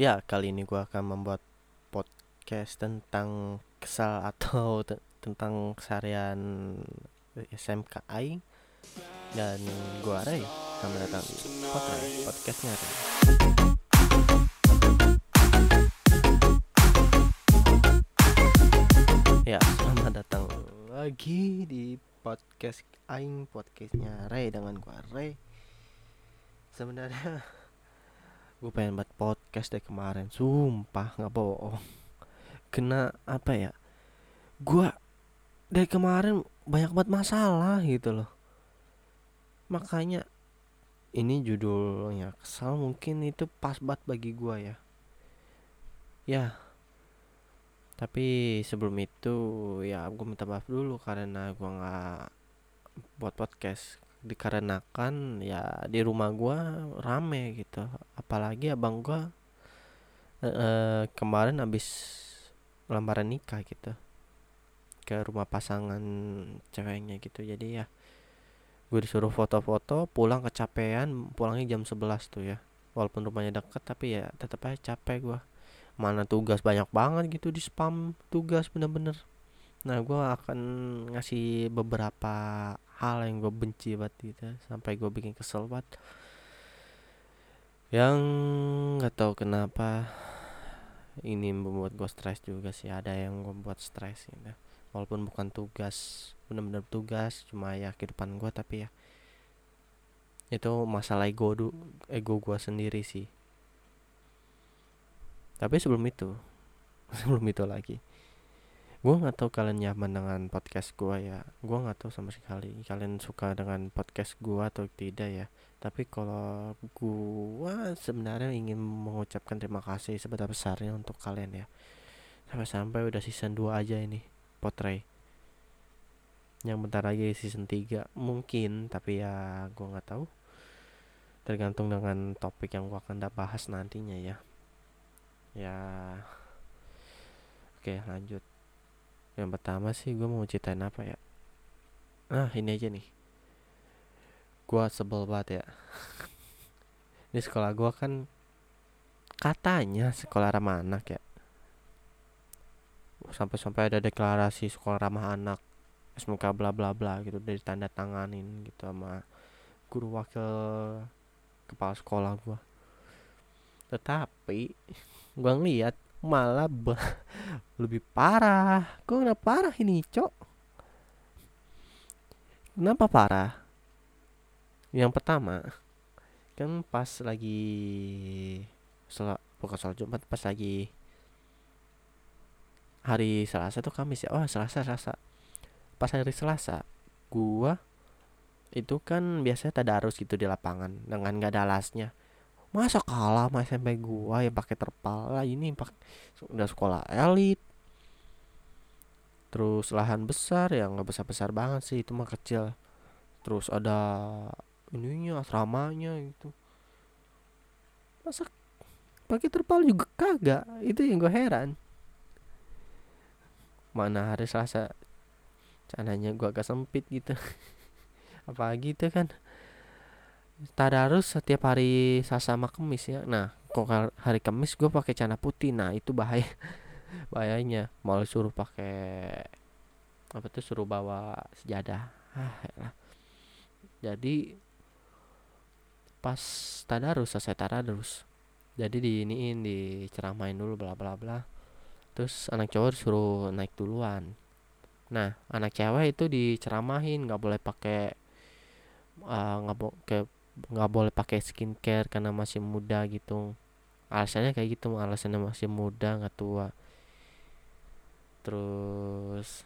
Ya, kali ini gue akan membuat podcast tentang kesal atau te- tentang SMK Aing dan gue Ray. Selamat datang di podcast podcastnya Ray. Ya, selamat datang lagi di podcast Aing podcastnya Ray dengan gue Ray. Sebenarnya gue pengen buat podcast dari kemarin. Sumpah nggak bohong. Kena apa ya? Gue dari kemarin banyak banget masalah gitu loh. Makanya ini judulnya kesal mungkin itu pas banget bagi gue ya. Ya. Tapi sebelum itu ya gue minta maaf dulu karena gue nggak buat podcast dikarenakan ya di rumah gua rame gitu. Apalagi abang gua eh, kemarin habis lamaran nikah gitu ke rumah pasangan ceweknya gitu. Jadi ya gue disuruh foto-foto pulang kecapean pulangnya jam 11 tuh ya. Walaupun rumahnya deket tapi ya tetap aja capek gua. Mana tugas banyak banget gitu di spam tugas bener-bener. Nah gua akan ngasih beberapa hal yang gue benci banget gitu sampai gue bikin kesel banget. Yang nggak tahu kenapa ini membuat gue stres juga sih ada yang gue buat stres gitu walaupun bukan tugas benar-benar tugas cuma ya kehidupan gue tapi ya itu masalah ego du ego gue sendiri sih. Tapi sebelum itu sebelum itu lagi gue nggak tahu kalian nyaman dengan podcast gue ya. Gue nggak tahu sama sekali kalian suka dengan podcast gue atau tidak ya. Tapi kalau gue sebenarnya ingin mengucapkan terima kasih sebesar besarnya untuk kalian ya. Sampai-sampai udah season 2 aja ini potray. Yang bentar lagi season 3 mungkin tapi ya gue nggak tahu. Tergantung dengan topik yang gue akan bahas nantinya ya. Ya. Oke lanjut yang pertama sih gue mau ceritain apa ya? Nah ini aja nih. Gue sebel banget ya. Ini sekolah gue kan katanya sekolah ramah anak ya. Sampai-sampai ada deklarasi sekolah ramah anak SMK bla bla bla gitu dari tanda tanganin gitu sama guru wakil kepala sekolah gue tetapi gue ngeliat malah lebih parah. Kok kenapa parah ini cok? Kenapa parah? Yang pertama kan pas lagi sel bukan soal Jumat pas lagi hari Selasa tuh Kamis ya? Oh Selasa Selasa. Pas hari Selasa gua itu kan biasanya tadarus gitu di lapangan dengan gak ada alasnya masa kalah sama SMP gua yang pakai terpal? Lah ini pak udah sekolah elit. Terus lahan besar yang nggak besar besar banget sih itu mah kecil. Terus ada ininya asramanya gitu. Masa pakai terpal juga kagak? Itu yang gue heran. Mana hari selasa? Cananya gua agak sempit gitu. Apa gitu kan tadarus setiap hari Selasa sama Kamis ya. Nah, kok hari Kamis gue pakai celana putih. Nah, itu bahaya. Bahayanya malah suruh pakai apa tuh suruh bawa sejadah. Ah, ya. Jadi pas tadarus selesai tadarus. Jadi diiniin diceramain dulu bla bla bla. Terus anak cowok suruh naik duluan. Nah, anak cewek itu diceramahin nggak boleh pakai nggak uh, ke nggak boleh pakai skincare karena masih muda gitu. Alasannya kayak gitu alasannya masih muda nggak tua. Terus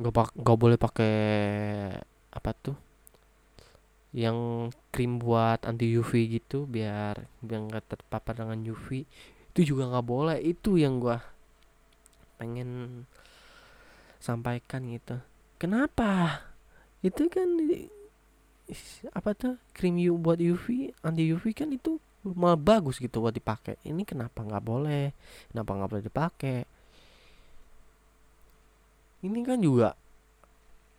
nggak nggak boleh pakai apa tuh? Yang krim buat anti UV gitu biar biar nggak terpapar dengan UV itu juga nggak boleh itu yang gua pengen sampaikan gitu. Kenapa? Itu kan apa tuh? Krim U buat UV anti UV kan itu malah bagus gitu buat dipakai. Ini kenapa nggak boleh? Kenapa nggak boleh dipakai? Ini kan juga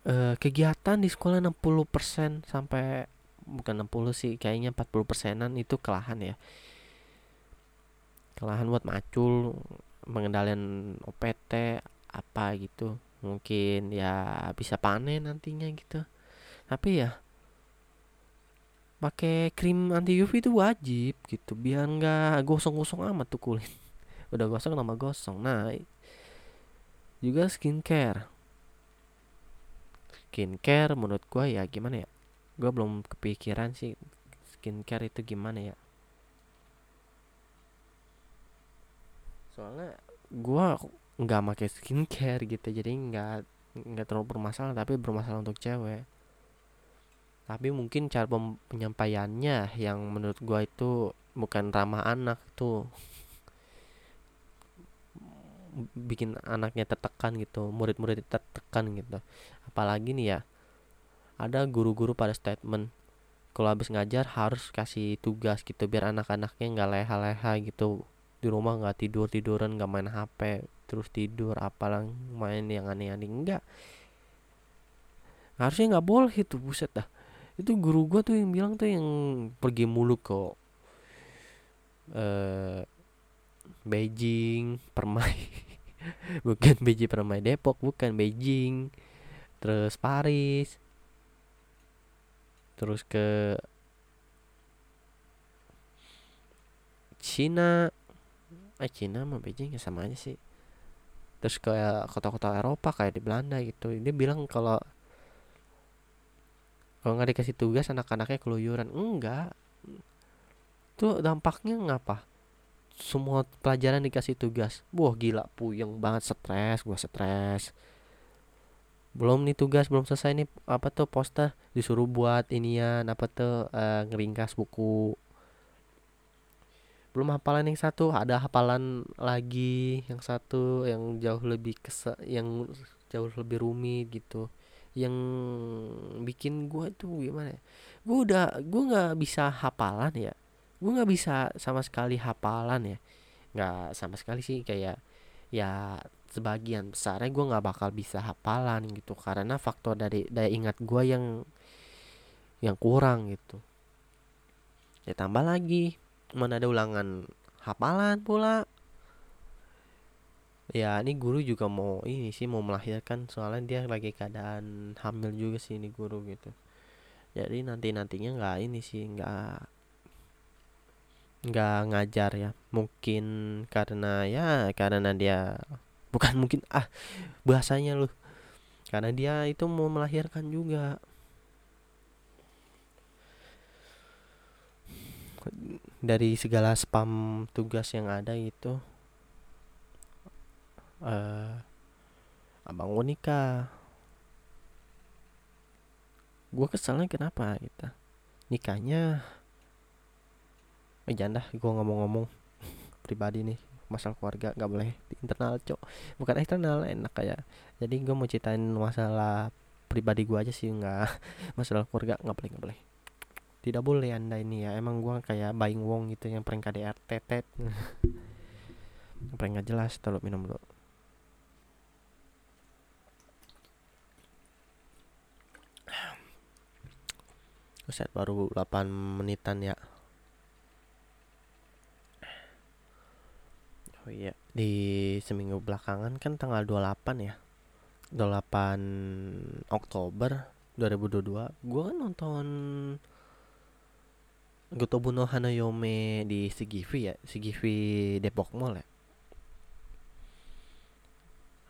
uh, kegiatan di sekolah 60% sampai bukan 60 sih kayaknya 40 persenan itu kelahan ya. Lahan buat macul pengendalian OPT apa gitu. Mungkin ya bisa panen nantinya gitu. Tapi ya pakai krim anti UV itu wajib gitu biar nggak gosong-gosong amat tuh kulit. Udah gosong nama gosong. Nah juga skincare. Skincare menurut gua ya gimana ya? Gua belum kepikiran sih skincare itu gimana ya. Soalnya gua nggak pakai skincare gitu jadi nggak nggak terlalu bermasalah tapi bermasalah untuk cewek tapi mungkin cara penyampaiannya yang menurut gua itu bukan ramah anak tuh. Bikin anaknya tertekan gitu murid-murid tertekan gitu. Apalagi nih ya ada guru-guru pada statement kalau habis ngajar harus kasih tugas gitu biar anak-anaknya nggak leha-leha gitu. Di rumah nggak tidur tiduran nggak main HP terus tidur apalah main yang aneh-aneh. Enggak harusnya nggak boleh itu buset dah itu guru gua tuh yang bilang tuh yang pergi mulu kok eh Beijing Permai. Bukan Beijing Permai Depok bukan Beijing. Terus Paris. Terus ke Cina. Eh Cina sama Beijing ya sama aja sih. Terus ke kota-kota Eropa kayak di Belanda gitu. Dia bilang kalau kalau nggak dikasih tugas anak-anaknya keluyuran. Enggak. Tuh dampaknya ngapa? Semua pelajaran dikasih tugas. Wah gila puyeng banget stres gua stres. Belum nih tugas belum selesai nih apa tuh poster? Disuruh buat inian apa tuh uh, ngeringkas buku. Belum hafalan yang satu ada hafalan lagi yang satu yang jauh lebih kesa yang jauh lebih rumit gitu yang bikin gue tuh gimana ya? Gue udah gue nggak bisa hafalan ya. Gue nggak bisa sama sekali hafalan ya. Nggak sama sekali sih kayak ya sebagian besarnya gue nggak bakal bisa hafalan gitu karena faktor dari daya ingat gue yang yang kurang gitu. Ya tambah lagi mana ada ulangan hafalan pula ya ini guru juga mau ini sih mau melahirkan soalnya dia lagi keadaan hamil juga sih ini guru gitu. Jadi nanti nantinya nggak ini sih nggak nggak ngajar ya. Mungkin karena ya karena dia bukan mungkin ah bahasanya loh. Karena dia itu mau melahirkan juga. Dari segala spam tugas yang ada itu uh, abang gue nikah. Gue keselnya kenapa gitu? Nikahnya eh jangan dah gue ngomong-ngomong. Pribadi nih masalah keluarga nggak boleh di internal cok. Bukan eksternal enak kayak jadi gue mau ceritain masalah pribadi gue aja sih nggak. Masalah keluarga nggak boleh nggak boleh. Tidak boleh anda ini ya emang gue kayak Baing Wong gitu yang prank KDR tetet prank nggak jelas terlalu minum dulu Buset baru 8 menitan ya. Oh iya. Di seminggu belakangan kan tanggal 28 ya. 28 Oktober 2022 Gue kan nonton Gotobuno Hanayome di Sigivi ya Sigivi Depok Mall ya.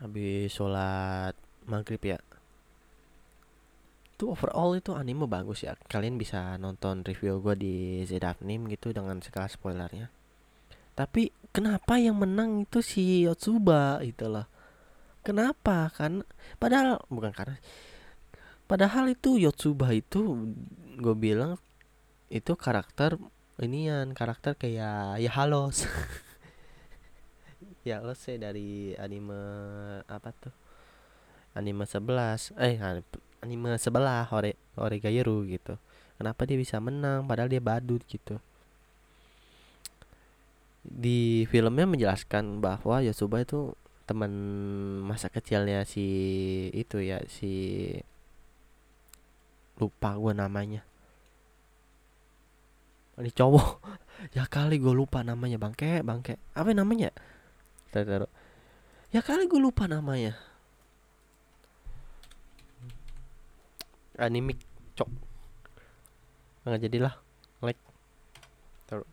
Habis sholat maghrib ya itu overall itu anime bagus ya. Kalian bisa nonton review gue di Zedafnim gitu dengan segala spoilernya. Tapi kenapa yang menang itu si Yotsuba itu loh? Kenapa? Kan padahal bukan karena padahal itu Yotsuba itu gue bilang itu karakter inian karakter kayak ya halos ya lo sih dari anime apa tuh? Anime 11 eh anime sebelah Ore Oregairu gitu. Kenapa dia bisa menang padahal dia badut gitu. Di filmnya menjelaskan bahwa Yosuba itu teman masa kecilnya si itu ya si lupa gue namanya. Ini cowok. Ya kali gue lupa namanya bangke bangke. Apa namanya? Taruh. ya kali gue lupa namanya animik cok. Nggak jadilah like taruh.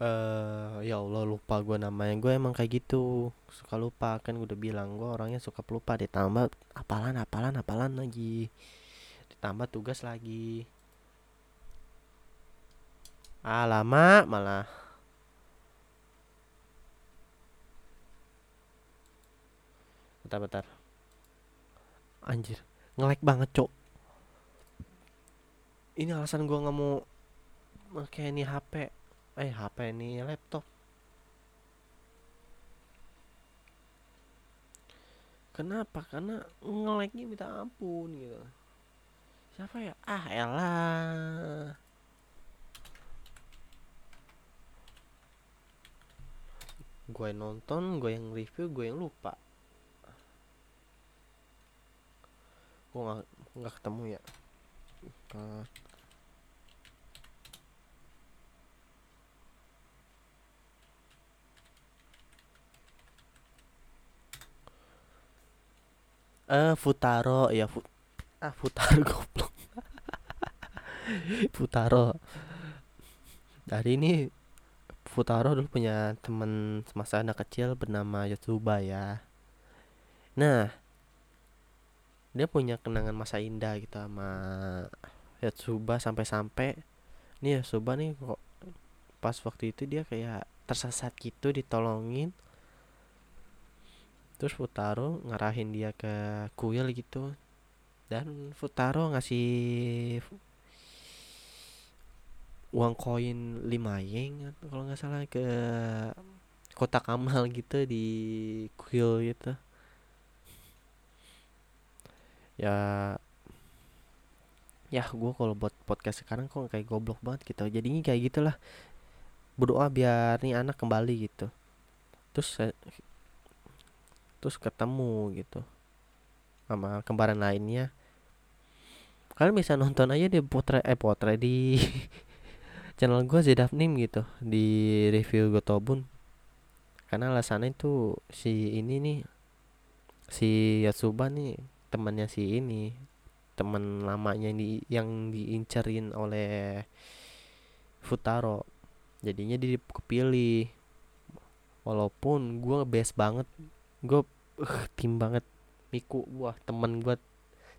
Eh ya Allah lupa gue namanya. Gue emang kayak gitu. Suka lupa kan gue udah bilang gue orangnya suka pelupa. Ditambah apalan apalan apalan lagi. Ditambah tugas lagi. Ah malah bentar bentar. Anjir ngelek banget cok. Ini alasan gue nggak mau pakai ini HP eh HP ini laptop. Kenapa? Karena ngeleknya minta ampun gitu. Siapa ya? Ah elah gue nonton gue yang review gue yang lupa gue nggak nggak ketemu ya. Uh, eh Futaro ya Fut ah Futaro goblok. Futaro. Dari ini Futaro dulu punya teman semasa anak kecil bernama Yotsuba ya. Nah dia punya kenangan masa indah gitu sama Yotsuba sampai-sampai. Nih Yotsuba nih kok pas waktu itu dia kayak tersesat gitu ditolongin. Terus Futaro ngarahin dia ke kuil gitu. Dan Futaro ngasih uang koin 5 yeng kalau nggak salah ke kotak amal gitu di kuil gitu ya ya gue kalau buat podcast sekarang kok kayak goblok banget gitu. Jadinya kayak gitulah. Berdoa biar nih anak kembali gitu. Terus terus ketemu gitu sama kembaran lainnya. Kalian bisa nonton aja di potret eh potret di channel gue Zedafnim gitu di review Gotobun. Karena alasannya itu si ini nih si Yatsuba nih temannya si ini teman lamanya di yang diincerin oleh Futaro. Jadinya dia kepilih. Walaupun gue best banget gue uh, tim banget. Miku wah temen gue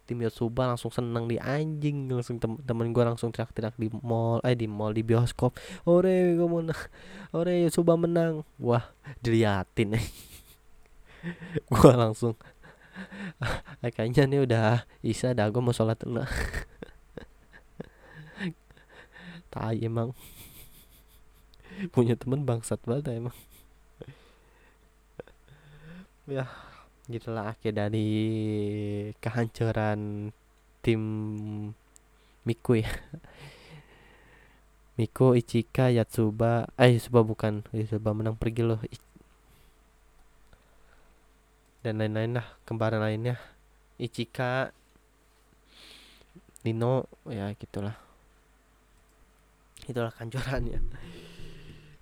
tim Yotsuba langsung seneng di anjing. Langsung tem temen gue langsung teriak-teriak di mall eh di mall di bioskop. Ore gue menang ore Yotsuba menang. Wah diliatin. Gue langsung kayaknya nih udah isa dah gue mau sholat dulu. Tai emang. Punya temen bangsat banget emang. Ya gitulah akhir dari kehancuran tim Miku ya. Miko Ichika Yatsuba eh Yatsuba bukan Yatsuba menang pergi loh dan lain-lain lah kembaran lainnya. Ichika Nino ya gitulah. Itulah kancurannya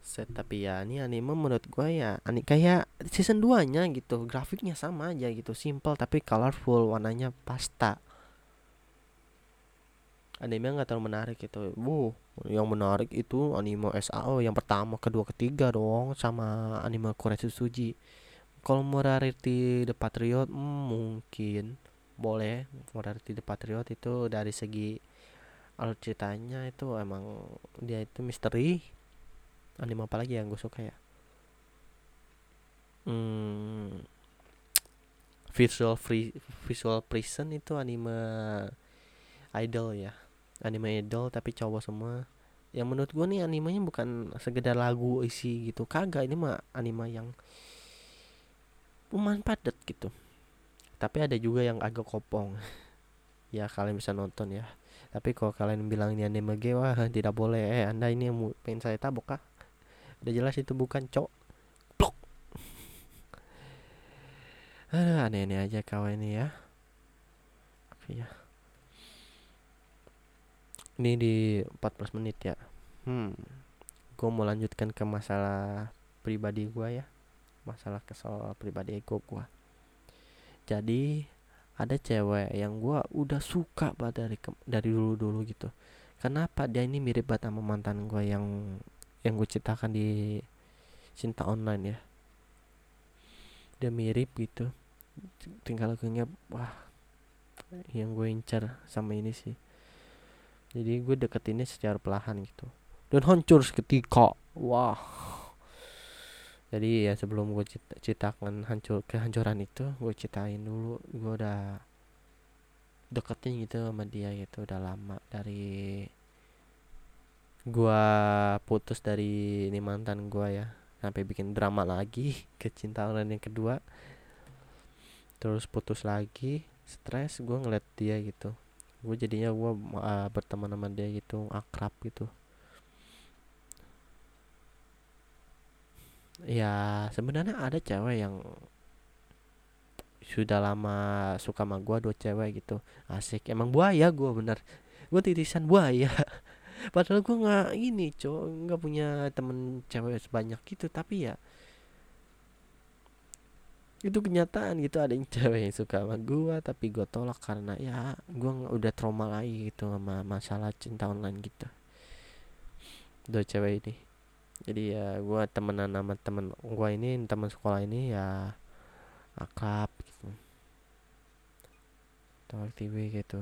set tapi ya ini anime menurut gue ya ani kayak season 2 nya gitu grafiknya sama aja gitu simple tapi colorful warnanya pasta. Anime nggak terlalu menarik gitu. Bu yang menarik itu anime SAO yang pertama kedua ketiga dong sama anime Korea Suji kalau Morality The Patriot mungkin. Boleh Morality The Patriot itu dari segi alur ceritanya itu emang dia itu misteri. Anime apa lagi yang gue suka ya? Hmm, visual free visual prison itu anime idol ya. Anime idol tapi cowok semua. Yang menurut gue nih animenya bukan sekedar lagu isi gitu. Kagak ini mah anime yang lumayan padat gitu. Tapi ada juga yang agak kopong. Ya kalian bisa nonton ya. Tapi kalau kalian bilang ini anime gay wah tidak boleh. Eh anda ini yang pengen saya tabok kah? Udah jelas itu bukan cok. Blok Aduh, aneh-aneh aja kawan ini ya. Oke ya. Ini di 14 menit ya. Hmm. Gue mau lanjutkan ke masalah pribadi gue ya masalah kesal pribadi ego gue jadi ada cewek yang gue udah suka banget dari dari dulu dulu gitu. Kenapa dia ini mirip banget sama mantan gue yang yang gue ceritakan di cinta online ya? Dia mirip gitu. Tinggal gue wah yang gue incar sama ini sih. Jadi gue deketinnya secara perlahan gitu. Dan hancur seketika. Wah jadi ya sebelum gue cita citakan hancur kehancuran itu gue ceritain dulu. Gue udah deketin gitu sama dia gitu udah lama dari gue putus dari ini mantan gue ya. Sampai bikin drama lagi ke cinta orang yang kedua. Terus putus lagi stres gue ngeliat dia gitu. Gue jadinya gue uh, berteman sama dia gitu akrab gitu ya sebenarnya ada cewek yang sudah lama suka sama gue dua cewek gitu. Asik. Emang buaya gue bener. Gue titisan buaya. Padahal gue nggak ini cowok nggak punya temen cewek sebanyak gitu. Tapi ya itu kenyataan gitu. Ada yang cewek yang suka sama gue tapi gue tolak karena ya gue udah trauma lagi gitu sama masalah cinta online gitu. Dua cewek ini jadi ya gue temenan sama temen gue ini teman sekolah ini ya akrab gitu. Tolak TV gitu.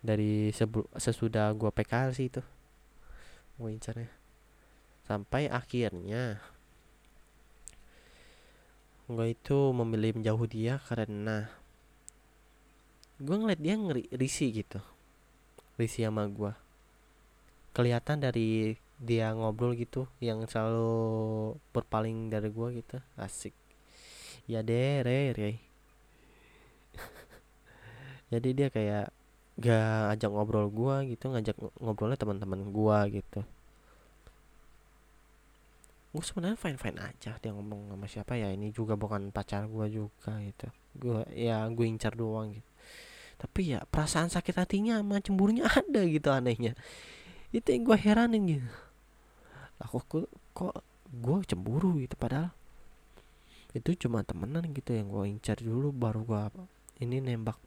Dari sebelum sesudah gue PKL sih itu. Gue incarnya. Sampai akhirnya gue itu memilih menjauh dia karena gue ngeliat dia ngeri risi gitu. Risi sama gue kelihatan dari dia ngobrol gitu yang selalu berpaling dari gue gitu. Asik. Ya deh re, re. jadi dia kayak gak ajak ngobrol gue gitu ngajak ngobrolnya teman-teman gue gitu. Gue sebenarnya fine fine aja dia ngomong sama siapa ya ini juga bukan pacar gue juga gitu. Gue ya gue incar doang gitu. Tapi ya perasaan sakit hatinya sama cemburunya ada gitu anehnya. Itu yang gue heranin gitu aku kok kok gue cemburu gitu padahal. Itu cuma temenan gitu yang gue incar dulu baru gue ini nembak.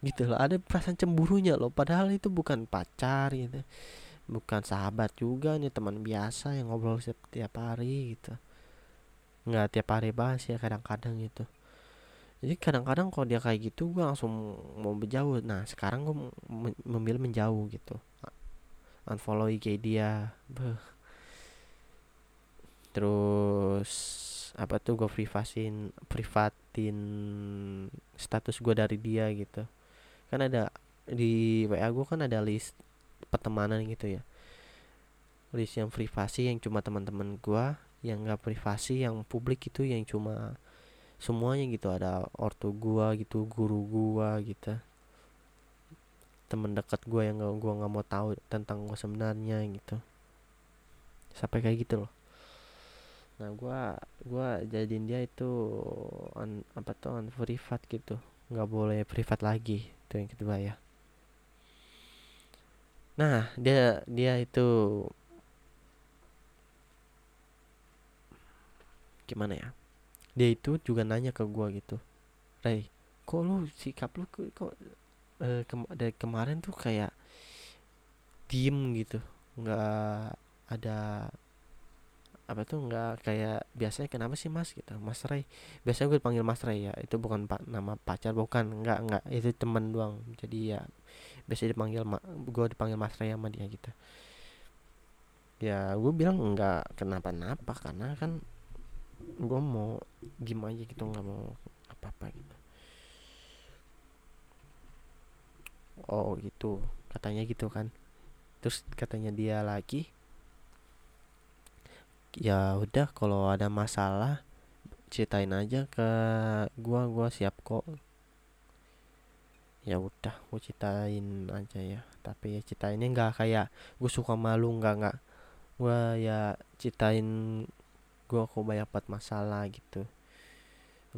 Gitu loh ada perasaan cemburunya loh. Padahal itu bukan pacar gitu bukan sahabat juga nih teman biasa yang ngobrol setiap hari gitu. Nggak tiap hari bahas ya kadang-kadang gitu. Jadi kadang-kadang kalau dia kayak gitu gue langsung mau menjauh. Nah sekarang gue memilih menjauh gitu unfollow IG dia. Beuh. terus apa tuh gue privasin privatin status gue dari dia gitu. Kan ada di WA gue kan ada list pertemanan gitu ya. List yang privasi yang cuma teman-teman gua yang nggak privasi yang publik itu yang cuma semuanya gitu. Ada ortu gua gitu guru gua gitu temen dekat gua yang gak, gua nggak mau tahu tentang gua sebenarnya gitu. Sampai kayak gitu loh. Nah gua gua jadiin dia itu un, apa tuh un privat gitu. Nggak boleh privat lagi itu yang kedua ya. Nah dia dia itu gimana ya? Dia itu juga nanya ke gua gitu. Ray kok lu sikap lu kok eh, ke dari kemarin tuh kayak diem gitu. Nggak ada apa tuh nggak kayak biasanya kenapa sih mas gitu? Mas Ray. Biasanya gue panggil mas Ray ya itu bukan pak nama pacar bukan. Nggak nggak. Itu temen doang. Jadi ya biasa dipanggil ma gue dipanggil mas Ray sama dia gitu. Ya gue bilang nggak kenapa-napa karena kan gue mau gimana aja gitu nggak mau apa-apa gitu oh gitu. Katanya gitu kan. Terus katanya dia lagi ya udah kalau ada masalah ceritain aja ke gua gua siap kok. Ya udah gua ceritain aja ya. Tapi ya ceritainnya nggak kayak gua suka malu nggak nggak. Gua ya ceritain gua kok banyak banget masalah gitu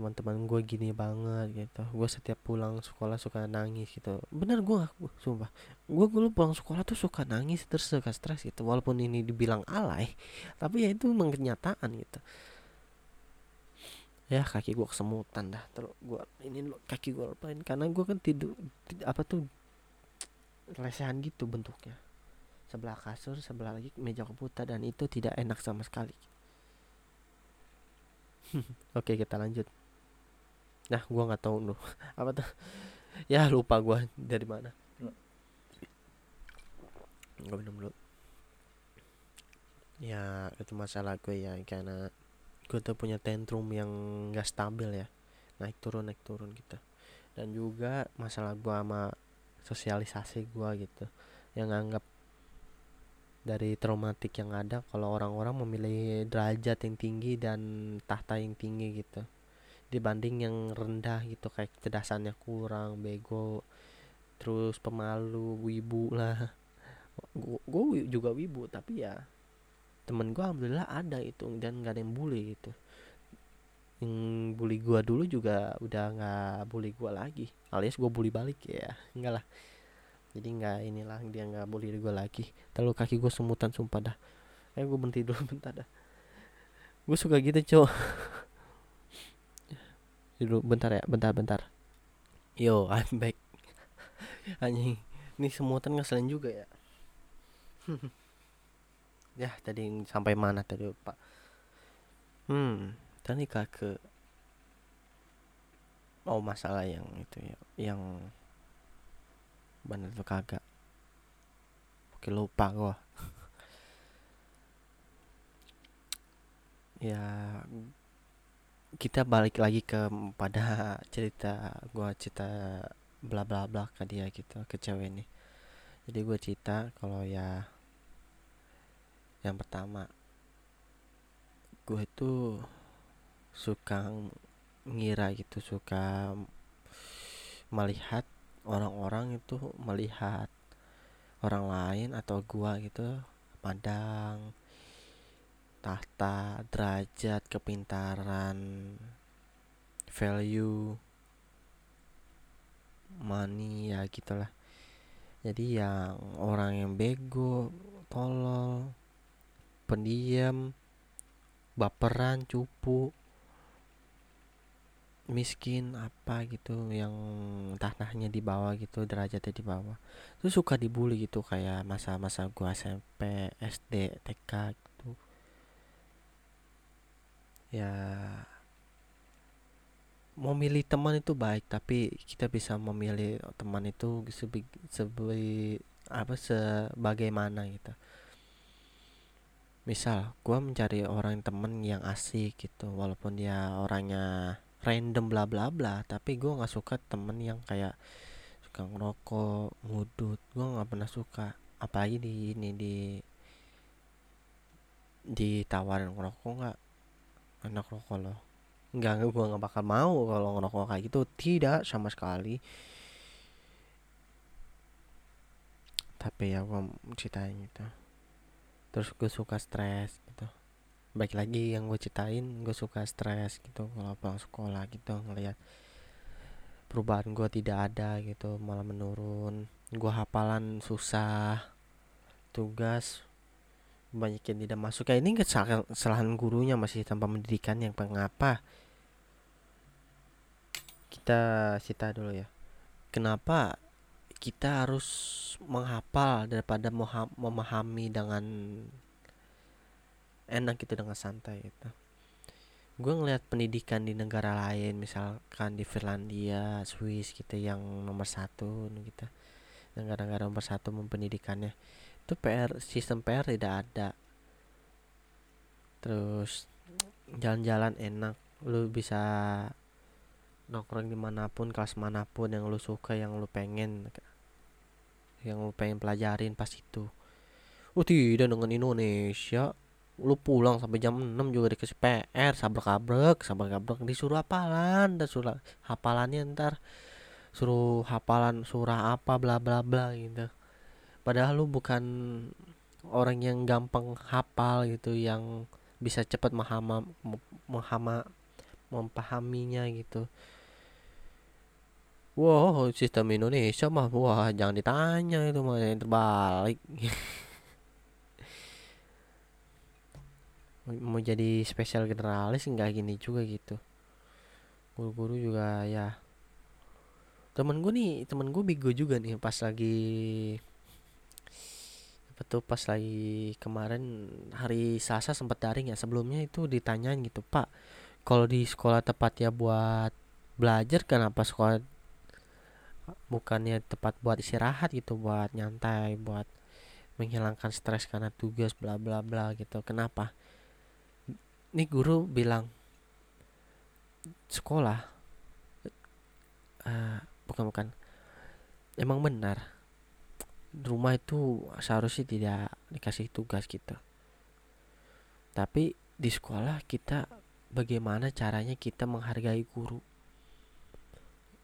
teman-teman gue gini banget gitu. Gue setiap pulang sekolah suka nangis gitu. Bener gue sumpah. Gue dulu pulang sekolah tuh suka nangis terus suka stres gitu. Walaupun ini dibilang alay tapi ya itu kenyataan gitu. Ya kaki gue kesemutan dah. Terus gue ini kaki gue lupain. Karena gue kan tidur apa tuh lesehan gitu bentuknya. Sebelah kasur sebelah lagi meja komputer dan itu tidak enak sama sekali. Oke kita lanjut nah gua nggak tahu loh apa tuh? Ya lupa gua dari mana. Gue minum dulu. Ya itu masalah gue ya karena gue tuh punya tantrum yang gak stabil ya. Naik turun naik turun gitu. Dan juga masalah gue sama sosialisasi gue gitu yang anggap dari traumatik yang ada kalau orang-orang memilih derajat yang tinggi dan tahta yang tinggi gitu dibanding yang rendah gitu kayak kecerdasannya kurang bego terus pemalu wibu lah. Gue juga wibu tapi ya temen gue alhamdulillah ada itu dan gak ada yang bully gitu. Yang bully gue dulu juga udah nggak bully gue lagi alias gue bully balik ya. Enggak lah. Jadi nggak inilah dia nggak boleh gue lagi. Terlalu kaki gue semutan sumpah dah. Eh gue berhenti dulu bentar dah. Gue suka gitu cowok dulu bentar ya bentar bentar. Yo I'm back. Anjing ini semutan ngeselin juga ya. Ya tadi sampai mana tadi pak? Hmm tadi ke oh masalah yang itu ya yang bener tuh kagak. Oke lupa gua. Ya kita balik lagi ke pada cerita gua cerita bla bla bla ke dia gitu ke cewek ini. Jadi gue cerita kalau ya yang pertama gue itu suka ngira gitu suka melihat orang-orang itu melihat orang lain atau gua gitu pandang tahta derajat kepintaran value money ya gitulah. Jadi yang orang yang bego tolol pendiam baperan cupu miskin apa gitu yang tanahnya di bawah gitu derajatnya di bawah. Itu suka dibully gitu kayak masa-masa gua SMP SD TK ya mau milih teman itu baik tapi kita bisa memilih teman itu sebagai apa sebagaimana gitu. Misal gua mencari orang temen yang asik gitu walaupun dia orangnya random bla bla bla tapi gue nggak suka temen yang kayak suka ngerokok ngudut gue nggak pernah suka. Apalagi di ini di ditawarin ngerokok nggak enak rokok loh nggak gue nggak bakal mau kalau ngerokok kayak gitu. Tidak sama sekali. Tapi ya gue ceritain gitu. Terus gue suka stres gitu. Baik lagi yang gue ceritain gue suka stres gitu. Kalau pulang sekolah gitu ngelihat perubahan gue tidak ada gitu malah menurun. Gue hafalan susah. Tugas banyak yang tidak masuk. Kayak ini kesalahan gurunya masih tanpa pendidikan yang pengapa kita cerita dulu ya. Kenapa kita harus menghafal daripada memahami dengan enak gitu dengan santai gitu? Gue ngeliat pendidikan di negara lain misalkan di Finlandia Swiss gitu yang nomor satu gitu. Negara-negara nomor satu mempendidikannya itu PR sistem PR tidak ada. Terus jalan-jalan enak. Lu bisa nongkrong di mana pun kelas mana pun yang lu suka yang lu pengen. Yang lu pengen pelajarin pas itu. Oh tidak dengan Indonesia. Lu pulang sampai jam 6 juga dikasih PR sabar kabrek sabar kabrek disuruh hafalan dan suruh hafalannya ntar. Suruh hafalan surah apa bla bla bla gitu padahal lu bukan orang yang gampang hafal gitu yang bisa cepat menghama menghama memahaminya gitu. Wow sistem Indonesia mah wah jangan ditanya itu mah yang terbalik. Mau jadi spesial generalis nggak gini juga gitu. Guru-guru juga ya. Temen gue nih temen gue bigo juga nih pas lagi apa tuh pas lagi kemarin hari Selasa sempat daring ya sebelumnya itu ditanyain gitu pak kalau di sekolah tepat ya buat belajar kenapa sekolah bukannya tepat buat istirahat gitu buat nyantai buat menghilangkan stres karena tugas bla bla bla gitu. Kenapa? Ini guru bilang sekolah uh, bukan bukan emang benar rumah itu seharusnya tidak dikasih tugas gitu. Tapi di sekolah kita bagaimana caranya kita menghargai guru?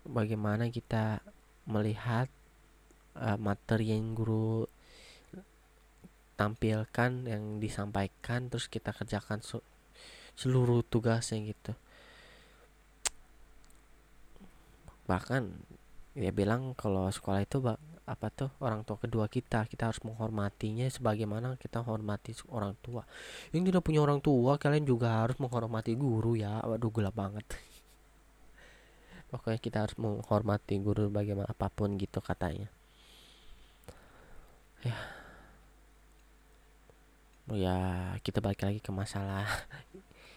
Bagaimana kita melihat uh, materi yang guru tampilkan yang disampaikan terus kita kerjakan seluruh tugasnya gitu. Bahkan dia bilang kalau sekolah itu apa tuh orang tua kedua kita kita harus menghormatinya sebagaimana kita menghormati orang tua. Yang tidak punya orang tua kalian juga harus menghormati guru ya. Waduh gula banget. Pokoknya kita harus menghormati guru bagaimana apa pun gitu katanya. Ya. Oh ya kita balik lagi ke masalah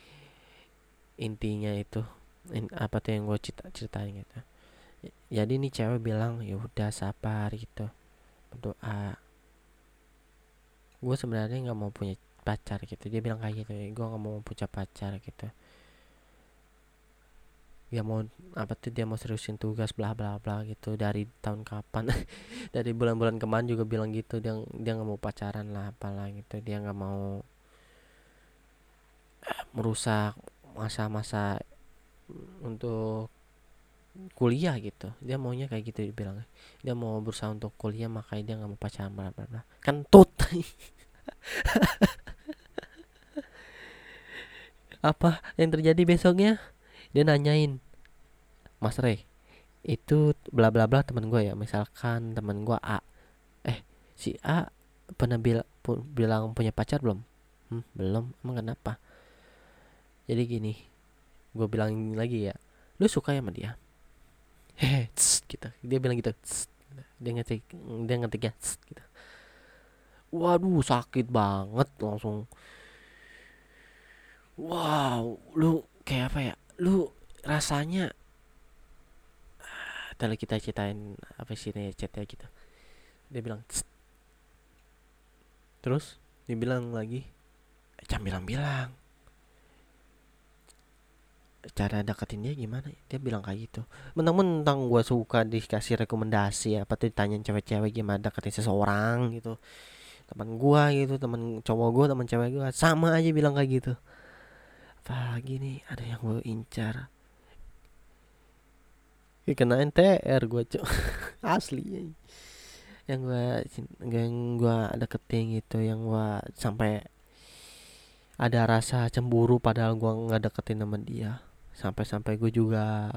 intinya itu. In, apa tuh yang gue cerita ceritain gitu jadi ini cewek bilang ya udah sabar gitu. Berdoa. Gue sebenarnya nggak mau punya pacar gitu. Dia bilang kayak gitu. Gue nggak mau punya pacar gitu. Dia mau apa tuh dia mau seriusin tugas bla bla bla gitu. Dari tahun kapan dari bulan-bulan kemarin juga bilang gitu. Dia dia nggak mau pacaran lah apalah gitu. Dia nggak mau eh, merusak masa-masa untuk kuliah gitu. Dia maunya kayak gitu dibilang dia mau berusaha untuk kuliah makanya dia nggak mau pacaran bla bla bla. Kentut. Apa yang terjadi besoknya? Dia nanyain Mas Rey itu bla bla bla teman gue ya. Misalkan teman gue A. Eh si A pernah bil pu bilang punya pacar belum? Hmm, belum. Emang kenapa? Jadi gini gue bilang lagi ya. Lu suka ya sama dia hehe gitu. Dia bilang gitu dia ngetik dia ngetik ya gitu. Waduh sakit banget langsung. Wow lu kayak apa ya? Lu rasanya tadi kita ceritain apa sih nih chatnya gitu. Dia bilang Tss. terus dia bilang lagi jangan bilang-bilang cara deketin dia gimana dia bilang kayak gitu. Mentang-mentang gue suka dikasih rekomendasi apa tuh ditanyain cewek-cewek gimana deketin seseorang gitu. Teman gue gitu teman cowok gue teman cewek gue sama aja bilang kayak gitu. Apa lagi nih ada yang gue incar. Kena NTR gue cok. Asli yang gue yang gue deketin gitu yang gue sampai ada rasa cemburu padahal gue nggak deketin sama dia sampai-sampai gue juga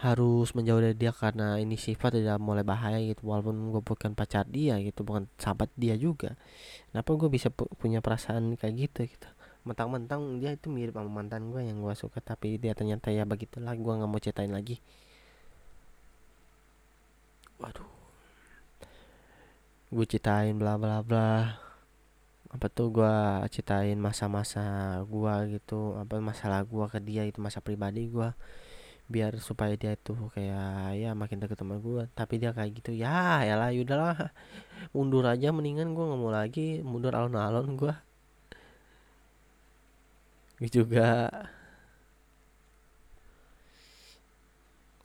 harus menjauh dari dia karena ini sifat tidak mulai bahaya gitu. Walaupun gue bukan pacar dia gitu bukan sahabat dia juga. Kenapa gue bisa pu punya perasaan kayak gitu gitu? Mentang-mentang dia itu mirip sama mantan gue yang gue suka tapi dia ternyata ya begitulah gue nggak mau ceritain lagi. Waduh. Gue ceritain bla bla bla apa tuh gue ceritain masa-masa gue gitu apa masalah gue ke dia itu masa pribadi gue biar supaya dia tuh kayak ya makin deket sama gue tapi dia kayak gitu ya ya lah yaudahlah mundur aja mendingan gue nggak mau lagi mundur alon-alon gue juga.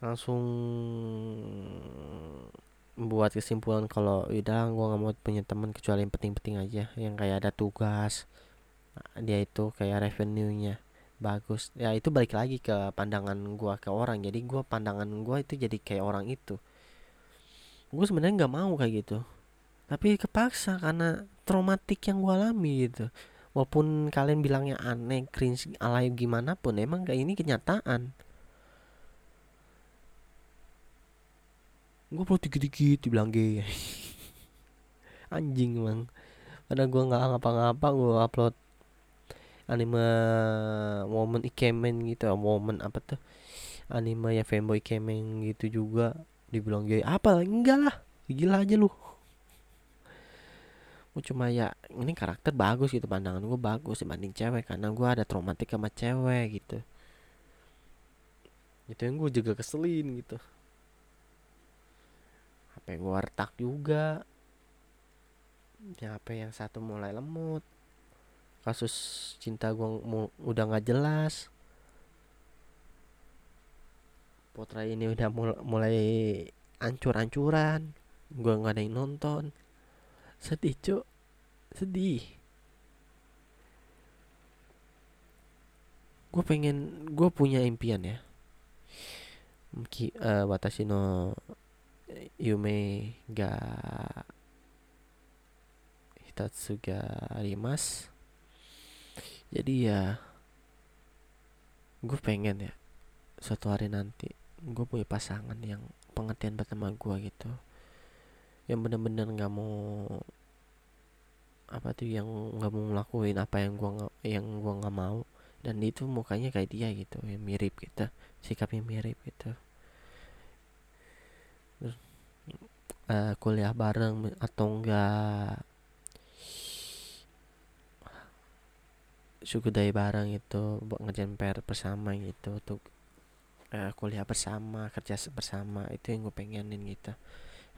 Langsung buat kesimpulan kalau udah gue nggak mau punya teman kecuali yang penting-penting aja. Yang kayak ada tugas dia itu kayak revenue nya bagus. Ya itu balik lagi ke pandangan gue ke orang. Jadi gue pandangan gue itu jadi kayak orang itu. Gue sebenarnya nggak mau kayak gitu. Tapi kepaksa karena traumatik yang gue alami gitu. Walaupun kalian bilangnya aneh cringe alay gimana pun emang kayak ini kenyataan gue upload dikit-dikit dibilang gay. Anjing emang. Padahal gue nggak ngapa-ngapa gue upload anime momen ikemen gitu. Momen apa tuh? Anime yang fanboy kemen gitu juga. Dibilang gay. Apa? Enggak lah. Gila aja lu. Gue cuma ya ini karakter bagus gitu pandangan gue bagus dibanding cewek. Karena gue ada traumatik sama cewek gitu. Itu yang gue juga keselin gitu HP gue retak juga. HP yang satu mulai lemot. Kasus cinta gue udah nggak jelas. Potra ini udah mulai ancur-ancuran. Gue nggak ada yang nonton. Sedih cuk. Sedih. Gue pengen gue punya impian ya. Ki, uh, watashi no yume ga hitatsu ga arimas jadi ya gue pengen ya suatu hari nanti gue punya pasangan yang pengertian pertama gue gitu. Yang bener-bener nggak mau apa tuh yang nggak mau ngelakuin apa yang gua nggak yang gua nggak mau. Dan itu mukanya kayak dia gitu yang mirip gitu sikapnya mirip gitu Uh, kuliah bareng atau enggak? Suku day bareng itu buat ngerjain PR bersama gitu untuk uh, kuliah bersama kerja bersama itu yang gue pengenin gitu.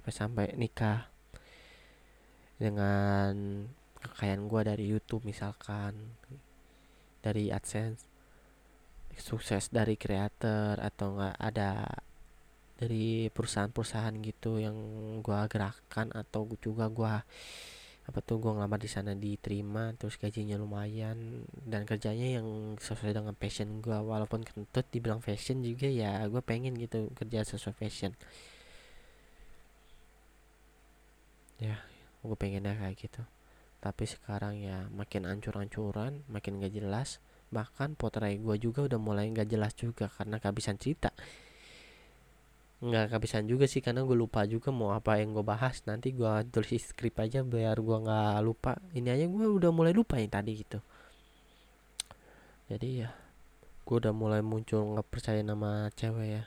Sampai nikah dengan kekayaan gue dari YouTube misalkan dari AdSense sukses dari kreator atau enggak ada dari perusahaan-perusahaan gitu yang gue gerakkan atau juga gue apa tuh gue ngelamar di sana diterima terus gajinya lumayan dan kerjanya yang sesuai dengan passion gue walaupun kentut dibilang fashion juga ya gue pengen gitu kerja sesuai fashion. Ya gue pengennya kayak gitu. Tapi sekarang ya makin ancur-ancuran makin gak jelas. Bahkan potret gue juga udah mulai gak jelas juga karena kehabisan cerita nggak kehabisan juga sih karena gue lupa juga mau apa yang gue bahas. Nanti gue tulis skrip aja biar gue nggak lupa. Ini aja gue udah mulai lupa yang tadi gitu. Jadi ya gue udah mulai muncul nggak percaya nama cewek ya.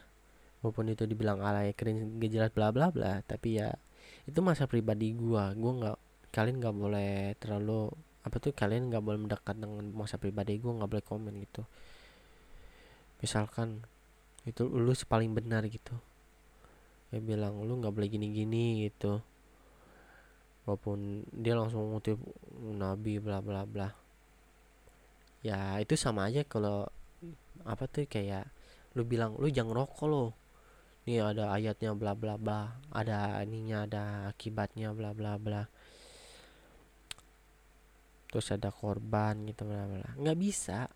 Walaupun itu dibilang alay keren gak jelas bla bla bla. Tapi ya itu masa pribadi gua. Gua nggak kalian nggak boleh terlalu apa tuh kalian nggak boleh mendekat dengan masa pribadi gua nggak boleh komen gitu. Misalkan itu lu paling benar gitu ya bilang lu nggak boleh gini-gini gitu. Walaupun dia langsung ngutip nabi bla bla bla. Ya itu sama aja kalau apa tuh kayak lu bilang lu jangan rokok lo ini ada ayatnya bla bla bla. Ada ininya ada akibatnya bla bla bla. Terus ada korban gitu bla bla nggak bisa.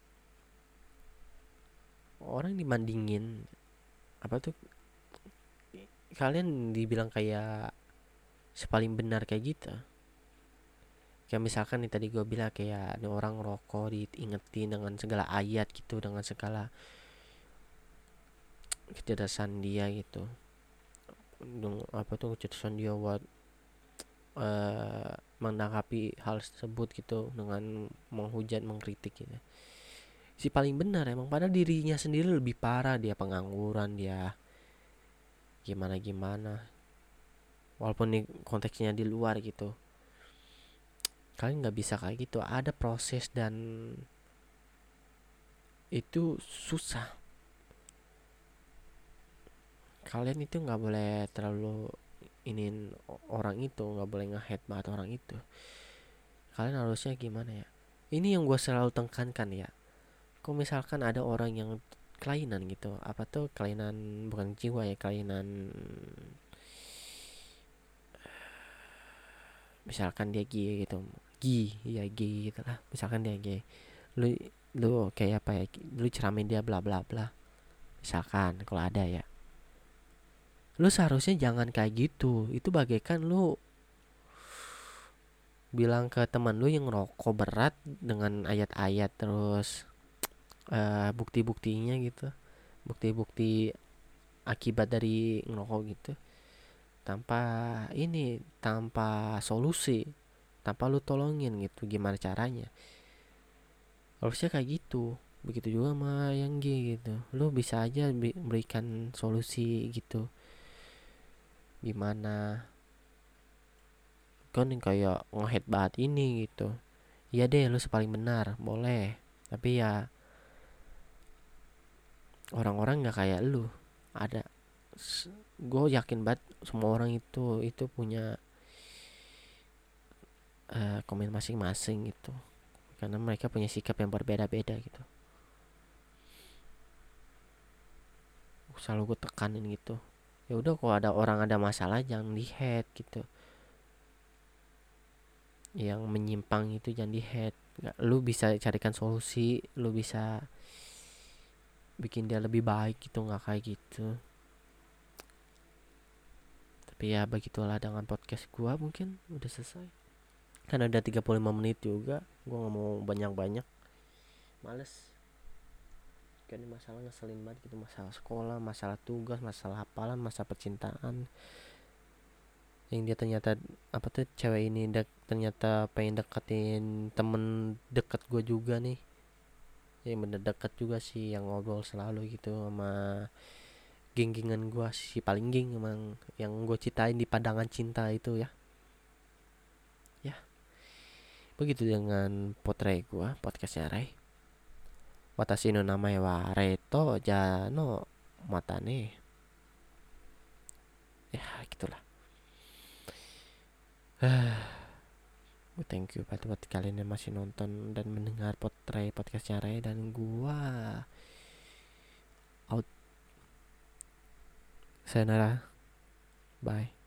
Orang dibandingin apa tuh kalian dibilang kayak sepaling benar kayak gitu. Kayak misalkan nih tadi gue bilang kayak ada orang rokok diingetin dengan segala ayat gitu dengan segala kecerdasan dia gitu. Dung, apa tuh kecerdasan dia buat uh, menanggapi hal tersebut gitu dengan menghujat mengkritik gitu. Si paling benar emang pada dirinya sendiri lebih parah dia pengangguran dia gimana gimana. Walaupun ini konteksnya di luar gitu. Kalian nggak bisa kayak gitu. Ada proses dan itu susah. Kalian itu nggak boleh terlalu inin orang itu nggak boleh ngehead banget orang itu. Kalian harusnya gimana ya? Ini yang gue selalu tekankan ya. Kok misalkan ada orang yang kelainan gitu. Apa tuh kelainan bukan jiwa ya kelainan misalkan dia gay gitu. Gi ya gay gitu lah. Misalkan dia gay lu lu kayak apa ya? Lu ceramain dia bla bla bla. Misalkan kalau ada ya. Lu seharusnya jangan kayak gitu. Itu bagaikan lu bilang ke teman lu yang rokok berat dengan ayat-ayat terus uh, bukti-buktinya gitu bukti-bukti akibat dari ngerokok gitu tanpa ini tanpa solusi tanpa lu tolongin gitu gimana caranya. Harusnya kayak gitu begitu juga sama yang G gitu. Lu bisa aja berikan solusi gitu. Gimana? Kan kayak ngehead banget ini gitu. Iya deh lu paling benar boleh. Tapi ya orang-orang nggak kayak lu. Ada. Gue yakin banget semua orang itu itu punya uh, komen masing-masing gitu. Karena mereka punya sikap yang berbeda-beda gitu. Selalu gue tekanin gitu. Ya udah kalau ada orang ada masalah jangan di head gitu. Yang menyimpang itu jangan di head lu bisa carikan solusi lu bisa bikin dia lebih baik gitu nggak kayak gitu. Tapi ya begitulah dengan podcast gua mungkin udah selesai. Kan ada 35 menit juga gua nggak mau banyak-banyak. Males. Kan masalah ngeselin banget gitu masalah sekolah masalah tugas masalah hafalan masalah percintaan. Yang dia ternyata apa tuh cewek ini dek, ternyata pengen deketin temen deket gue juga nih yang bener deket juga sih yang ngobrol selalu gitu sama geng-gengan gue si paling geng emang yang gue ceritain di pandangan cinta itu ya. Ya. Begitu dengan potret gue podcastnya Ray. Watashi no namae wa Reto Jano Matane. Ya gitulah gue thank you buat, buat kalian yang masih nonton dan mendengar potret podcastnya Ray dan gua. Out. Sayonara. Bye